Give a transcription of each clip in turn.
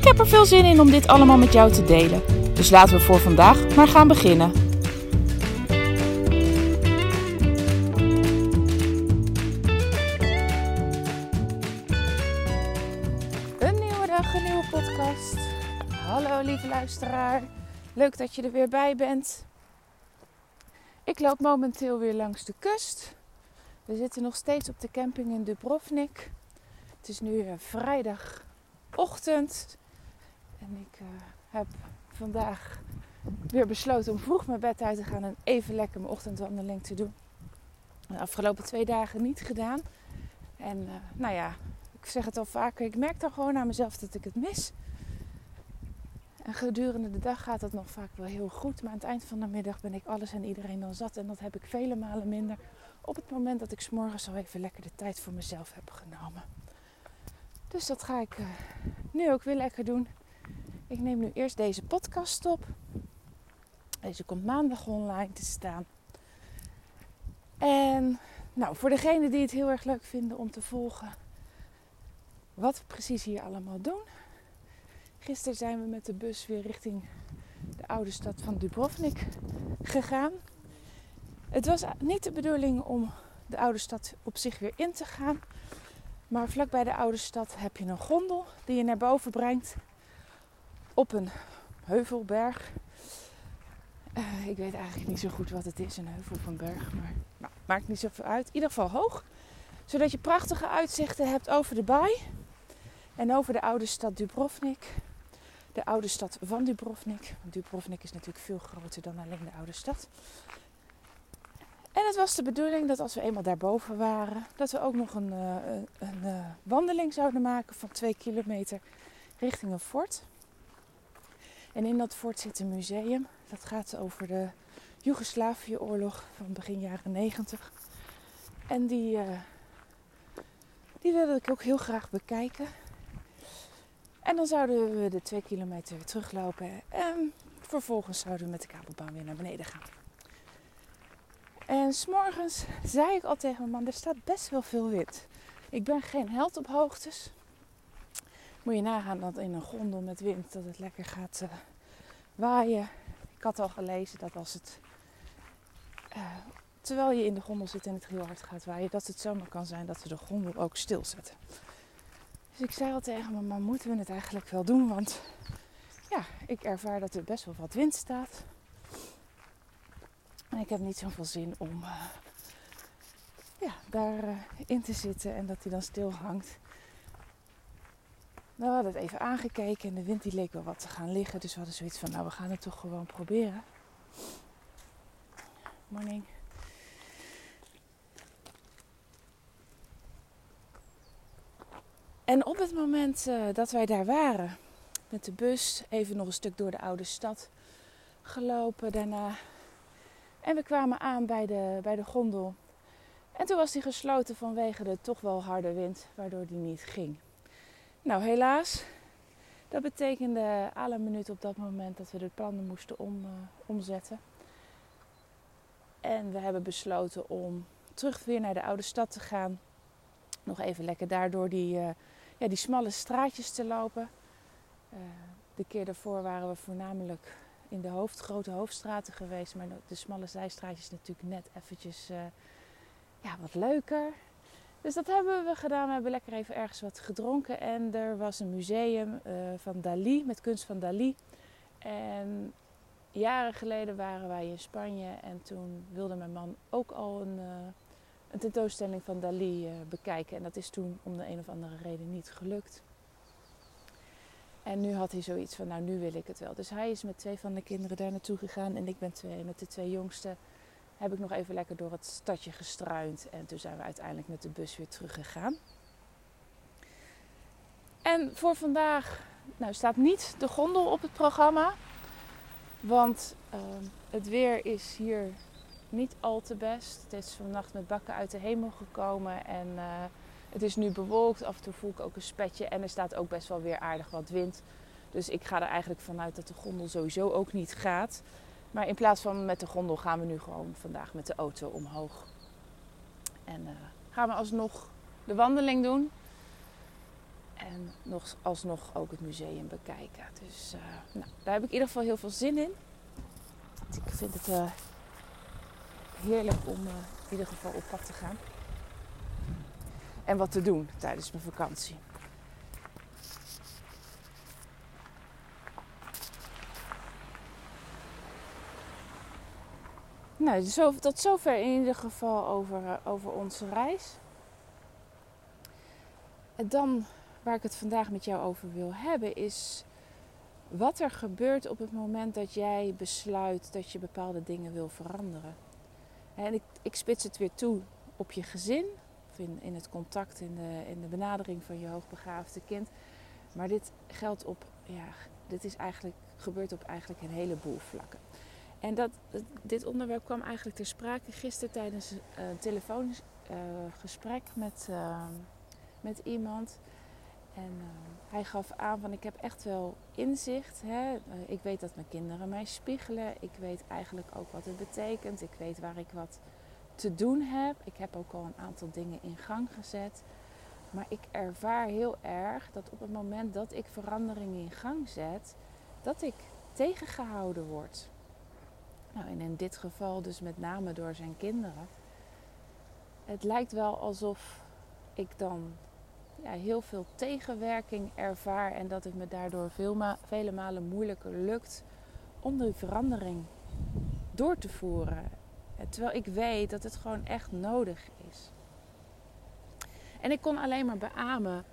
Ik heb er veel zin in om dit allemaal met jou te delen. Dus laten we voor vandaag maar gaan beginnen. Een nieuwe dag, een nieuwe podcast. Hallo lieve luisteraar. Leuk dat je er weer bij bent. Ik loop momenteel weer langs de kust. We zitten nog steeds op de camping in Dubrovnik. Het is nu eh, vrijdagochtend. En ik uh, heb vandaag weer besloten om vroeg mijn bed uit te gaan en even lekker mijn ochtendwandeling te doen. De afgelopen twee dagen niet gedaan. En uh, nou ja, ik zeg het al vaker, ik merk dan gewoon aan mezelf dat ik het mis. En gedurende de dag gaat dat nog vaak wel heel goed. Maar aan het eind van de middag ben ik alles en iedereen dan zat. En dat heb ik vele malen minder op het moment dat ik s'morgens al even lekker de tijd voor mezelf heb genomen. Dus dat ga ik uh, nu ook weer lekker doen. Ik neem nu eerst deze podcast op. Deze komt maandag online te staan. En nou, voor degenen die het heel erg leuk vinden om te volgen wat we precies hier allemaal doen. Gisteren zijn we met de bus weer richting de oude stad van Dubrovnik gegaan. Het was niet de bedoeling om de oude stad op zich weer in te gaan. Maar vlakbij de oude stad heb je een gondel die je naar boven brengt op een heuvelberg. Uh, ik weet eigenlijk niet zo goed wat het is, een heuvel of een berg. Maar nou, maakt niet zoveel uit. In ieder geval hoog. Zodat je prachtige uitzichten hebt over de baai. En over de oude stad Dubrovnik. De oude stad van Dubrovnik. Want Dubrovnik is natuurlijk veel groter dan alleen de oude stad. En het was de bedoeling dat als we eenmaal daarboven waren, dat we ook nog een, uh, een, een uh, wandeling zouden maken van twee kilometer richting een fort. En in dat fort zit een museum. Dat gaat over de Joegoslavië-oorlog van begin jaren 90. En die, uh, die wilde ik ook heel graag bekijken. En dan zouden we de twee kilometer weer teruglopen. En vervolgens zouden we met de kabelbaan weer naar beneden gaan. En s'morgens zei ik al tegen mijn man, er staat best wel veel wind. Ik ben geen held op hoogtes. Moet je nagaan dat in een gondel met wind dat het lekker gaat uh, waaien. Ik had al gelezen dat als het, uh, terwijl je in de gondel zit en het heel hard gaat waaien, dat het zomaar kan zijn dat we de gondel ook stilzetten. Dus ik zei al tegen mijn man, moeten we het eigenlijk wel doen? Want ja, ik ervaar dat er best wel wat wind staat. En ik heb niet zoveel zin om uh, ja, daarin uh, te zitten en dat hij dan stil hangt. Nou, we hadden het even aangekeken en de wind die leek wel wat te gaan liggen. Dus we hadden zoiets van, nou we gaan het toch gewoon proberen. Morning. En op het moment uh, dat wij daar waren, met de bus, even nog een stuk door de oude stad gelopen. Daarna en we kwamen aan bij de, bij de gondel. En toen was die gesloten vanwege de toch wel harde wind, waardoor die niet ging. Nou, helaas. Dat betekende alle minuut op dat moment dat we de plannen moesten om, uh, omzetten. En we hebben besloten om terug weer naar de oude stad te gaan. Nog even lekker daardoor die, uh, ja, die smalle straatjes te lopen. Uh, de keer daarvoor waren we voornamelijk in de hoofd, grote hoofdstraten geweest. Maar de smalle zijstraatjes natuurlijk net eventjes ja, wat leuker. Dus dat hebben we gedaan. We hebben lekker even ergens wat gedronken. En er was een museum uh, van Dali, met kunst van Dali. En jaren geleden waren wij in Spanje. En toen wilde mijn man ook al een, uh, een tentoonstelling van Dali bekijken. En dat is toen om de een of andere reden niet gelukt. En nu had hij zoiets van, nou nu wil ik het wel. Dus hij is met twee van de kinderen daar naartoe gegaan. En ik ben twee, met de twee jongsten heb ik nog even lekker door het stadje gestruind. En toen zijn we uiteindelijk met de bus weer teruggegaan. En voor vandaag nou staat niet de gondel op het programma. Want ehm, het weer is hier niet al te best. Het is vannacht met bakken uit de hemel gekomen en uh, het is nu bewolkt. Af en toe voel ik ook een spetje en er staat ook best wel weer aardig wat wind. Dus ik ga er eigenlijk vanuit dat de gondel sowieso ook niet gaat. Maar in plaats van met de gondel gaan we nu gewoon vandaag met de auto omhoog. En uh, gaan we alsnog de wandeling doen. En nog, alsnog ook het museum bekijken. Dus uh, nou, daar heb ik in ieder geval heel veel zin in. Ik vind het uh, heerlijk om in ieder geval op pad te gaan. En wat te doen tijdens mijn vakantie. Nou, zo, tot zover in ieder geval over, uh, over onze reis. En dan waar ik het vandaag met jou over wil hebben is wat er gebeurt op het moment dat jij besluit dat je bepaalde dingen wil veranderen. En ik, ik spits het weer toe op je gezin, in, in het contact, in de, in de benadering van je hoogbegaafde kind. Maar dit geldt op, ja, dit is eigenlijk, gebeurt op eigenlijk een heleboel vlakken. En dat, dit onderwerp kwam eigenlijk ter sprake gisteren tijdens een telefoongesprek uh, met, uh, met iemand. En uh, hij gaf aan van ik heb echt wel inzicht. Hè? ik weet dat mijn kinderen mij spiegelen. Ik weet eigenlijk ook wat het betekent. Ik weet waar ik wat te doen heb. Ik heb ook al een aantal dingen in gang gezet. Maar ik ervaar heel erg dat op het moment dat ik veranderingen in gang zet, dat ik tegengehouden word. Nou, en in dit geval dus met name door zijn kinderen. Het lijkt wel alsof ik dan ja, heel veel tegenwerking ervaar en dat het me daardoor vele malen moeilijker lukt om die verandering door te voeren. Terwijl ik weet dat het gewoon echt nodig is. En ik kon alleen maar beamen,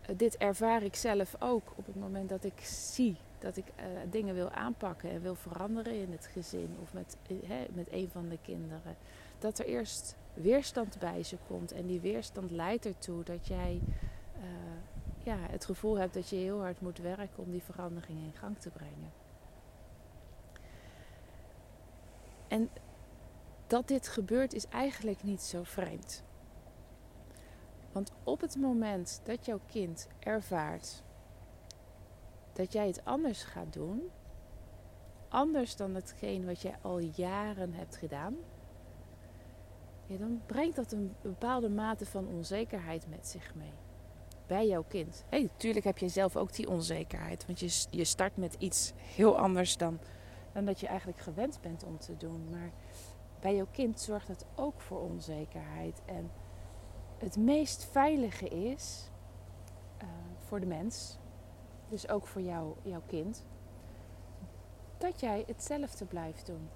eh, dit ervaar ik zelf ook op het moment dat ik zie dat ik uh, dingen wil aanpakken en wil veranderen in het gezin of met, uh, met een van de kinderen. Dat er eerst weerstand bij ze komt en die weerstand leidt ertoe dat jij uh, ja, het gevoel hebt dat je heel hard moet werken om die verandering in gang te brengen. En dat dit gebeurt is eigenlijk niet zo vreemd. Want op het moment dat jouw kind ervaart dat jij het anders gaat doen, anders dan hetgeen wat jij al jaren hebt gedaan, ja, dan brengt dat een bepaalde mate van onzekerheid met zich mee. Bij jouw kind. Hey, natuurlijk heb je zelf ook die onzekerheid, want je, je start met iets heel anders dan, dan dat je eigenlijk gewend bent om te doen. Maar bij jouw kind zorgt dat ook voor onzekerheid. En het meest veilige is uh, voor de mens, dus ook voor jou, jouw kind, dat jij hetzelfde blijft doen.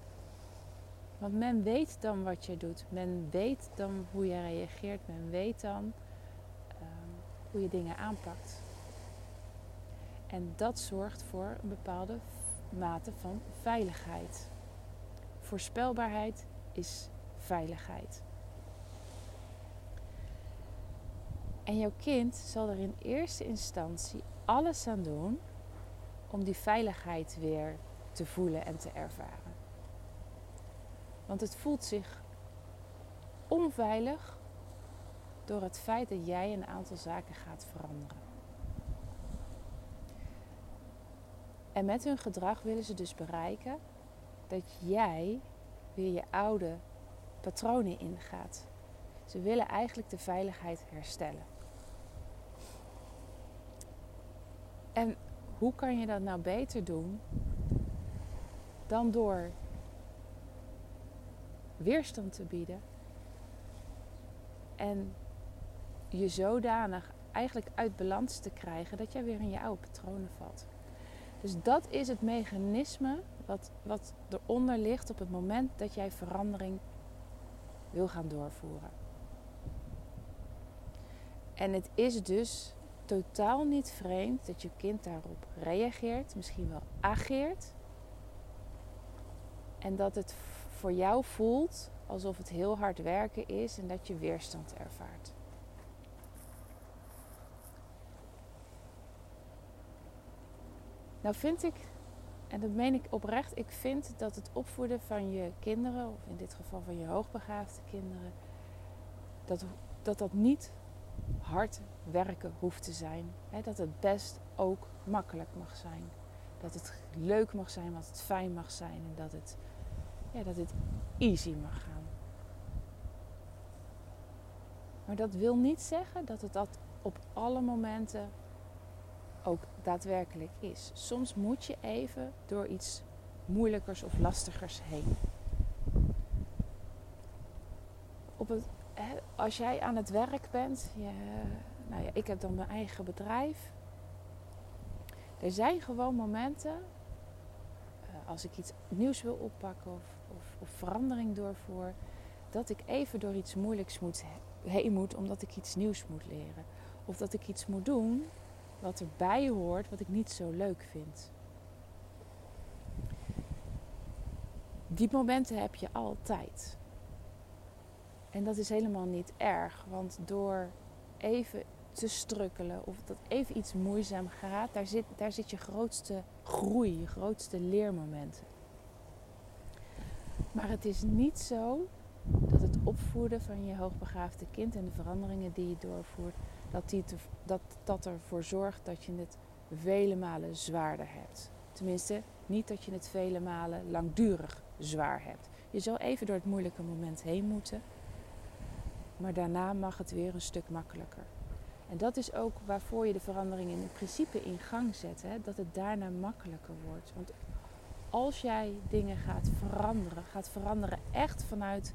Want men weet dan wat je doet. Men weet dan hoe je reageert. Men weet dan um, hoe je dingen aanpakt. En dat zorgt voor een bepaalde mate van veiligheid. Voorspelbaarheid is veiligheid. En jouw kind zal er in eerste instantie alles aan doen om die veiligheid weer te voelen en te ervaren. Want het voelt zich onveilig door het feit dat jij een aantal zaken gaat veranderen. En met hun gedrag willen ze dus bereiken dat jij weer je oude patronen ingaat. Ze willen eigenlijk de veiligheid herstellen. En hoe kan je dat nou beter doen dan door weerstand te bieden en je zodanig eigenlijk uit balans te krijgen dat jij weer in je oude patronen valt. Dus dat is het mechanisme wat, wat eronder ligt op het moment dat jij verandering wil gaan doorvoeren. En het is dus totaal niet vreemd dat je kind daarop reageert, misschien wel ageert. En dat het voor jou voelt alsof het heel hard werken is en dat je weerstand ervaart. Nou vind ik, en dat meen ik oprecht, ik vind dat het opvoeden van je kinderen, of in dit geval van je hoogbegaafde kinderen, dat dat, dat niet hard werken hoeft te zijn. dat het best ook makkelijk mag zijn. Dat het leuk mag zijn, dat het fijn mag zijn en dat het, ja, dat het easy mag gaan. Maar dat wil niet zeggen dat het dat op alle momenten ook daadwerkelijk is. Soms moet je even door iets moeilijkers of lastigers heen. Op het, als jij aan het werk bent, je, nou ja, ik heb dan mijn eigen bedrijf. Er zijn gewoon momenten, eh, als ik iets nieuws wil oppakken of, of, of verandering doorvoer, dat ik even door iets moeilijks moet, heen moet omdat ik iets nieuws moet leren. Of dat ik iets moet doen wat erbij hoort wat ik niet zo leuk vind. Die momenten heb je altijd. En dat is helemaal niet erg, want door even te strukkelen of dat even iets moeizaam gaat, daar zit, daar zit je grootste groei, je grootste leermomenten. Maar het is niet zo dat het opvoeden van je hoogbegaafde kind en de veranderingen die je doorvoert, dat, die dat dat ervoor zorgt dat je het vele malen zwaarder hebt. Tenminste, niet dat je het vele malen langdurig zwaar hebt. Je zal even door het moeilijke moment heen moeten, maar daarna mag het weer een stuk makkelijker. En dat is ook waarvoor je de verandering in principe in gang zet. Hè? Dat het daarna makkelijker wordt. Want als jij dingen gaat veranderen, gaat veranderen echt vanuit,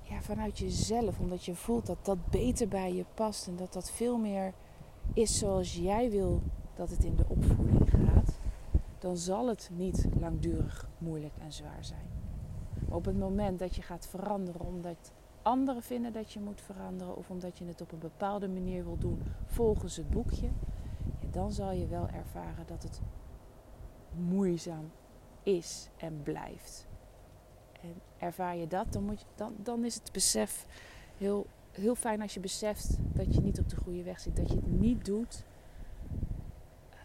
ja, vanuit jezelf. Omdat je voelt dat dat beter bij je past. En dat dat veel meer is zoals jij wil dat het in de opvoeding gaat. Dan zal het niet langdurig moeilijk en zwaar zijn. Maar op het moment dat je gaat veranderen omdat anderen vinden dat je moet veranderen of omdat je het op een bepaalde manier wil doen volgens het boekje, dan zal je wel ervaren dat het moeizaam is en blijft. En ervaar je dat, dan, moet je, dan, dan is het besef heel, heel fijn als je beseft dat je niet op de goede weg zit. Dat je het niet doet ehm,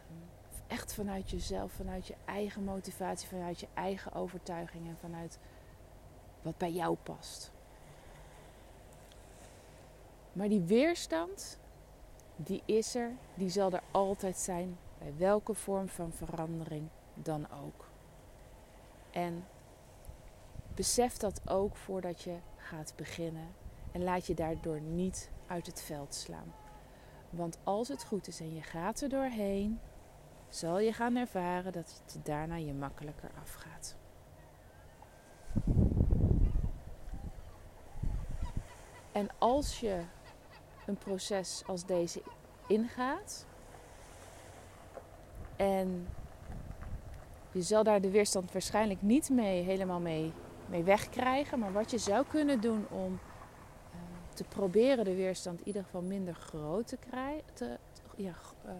echt vanuit jezelf, vanuit je eigen motivatie, vanuit je eigen overtuiging en vanuit wat bij jou past. Maar die weerstand, die is er, die zal er altijd zijn bij welke vorm van verandering dan ook. En besef dat ook voordat je gaat beginnen en laat je daardoor niet uit het veld slaan. Want als het goed is en je gaat er doorheen, zal je gaan ervaren dat het daarna je makkelijker afgaat. En als je een proces als deze ingaat. En je zal daar de weerstand waarschijnlijk niet mee helemaal mee, mee wegkrijgen. Maar wat je zou kunnen doen om uh, te proberen de weerstand in ieder geval minder groot te krijgen. ja, uh,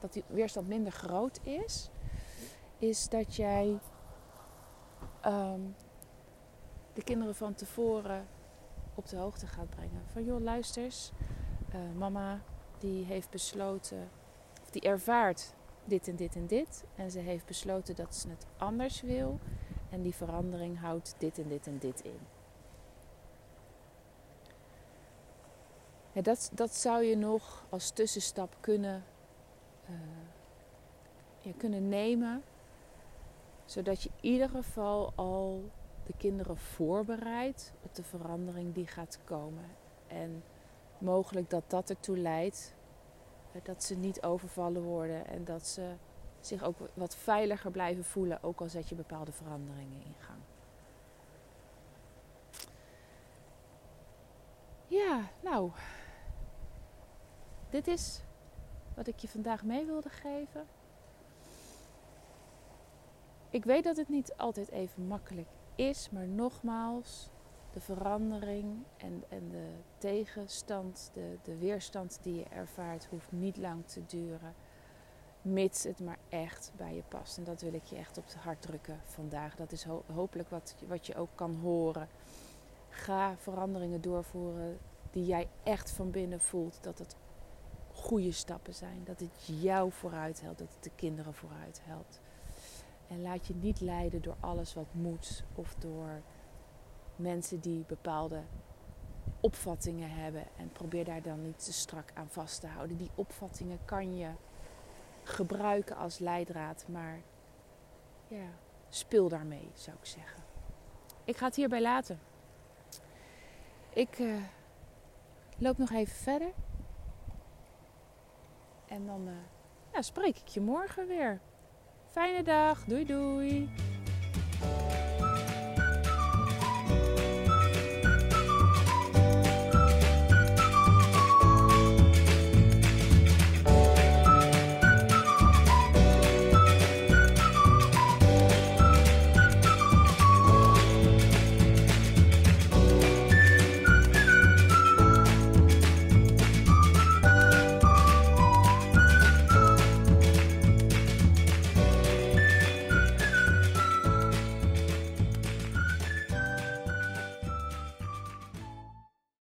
dat die weerstand minder groot is. Is dat jij um, de kinderen van tevoren op de hoogte gaat brengen. Van joh, luisters, uh, mama die heeft besloten, of die ervaart dit en dit en dit. En ze heeft besloten dat ze het anders wil. En die verandering houdt dit en dit en dit in. Dat, dat zou je nog als tussenstap kunnen, ja, kunnen nemen. Zodat je in ieder geval al de kinderen voorbereidt op de verandering die gaat komen. En mogelijk dat dat ertoe leidt eh, dat ze niet overvallen worden en dat ze zich ook wat veiliger blijven voelen, ook al zet je bepaalde veranderingen in gang. Ja, nou, dit is wat ik je vandaag mee wilde geven. Ik weet dat het niet altijd even makkelijk is, maar nogmaals, de verandering tegenstand, de, de weerstand die je ervaart, hoeft niet lang te duren. Mits het maar echt bij je past. En dat wil ik je echt op het hart drukken vandaag. Dat is hopelijk wat, wat je ook kan horen. Ga veranderingen doorvoeren die jij echt van binnen voelt dat het goede stappen zijn. Dat het jou vooruit helpt, dat het de kinderen vooruit helpt. En laat je niet leiden door alles wat moet of door mensen die bepaalde opvattingen hebben. En probeer daar dan niet te strak aan vast te houden. Die opvattingen kan je gebruiken als leidraad, maar ja, speel daarmee, zou ik zeggen. Ik ga het hierbij laten. Ik uh, loop nog even verder. En dan uh, ja, spreek ik je morgen weer. Fijne dag. Doei doei.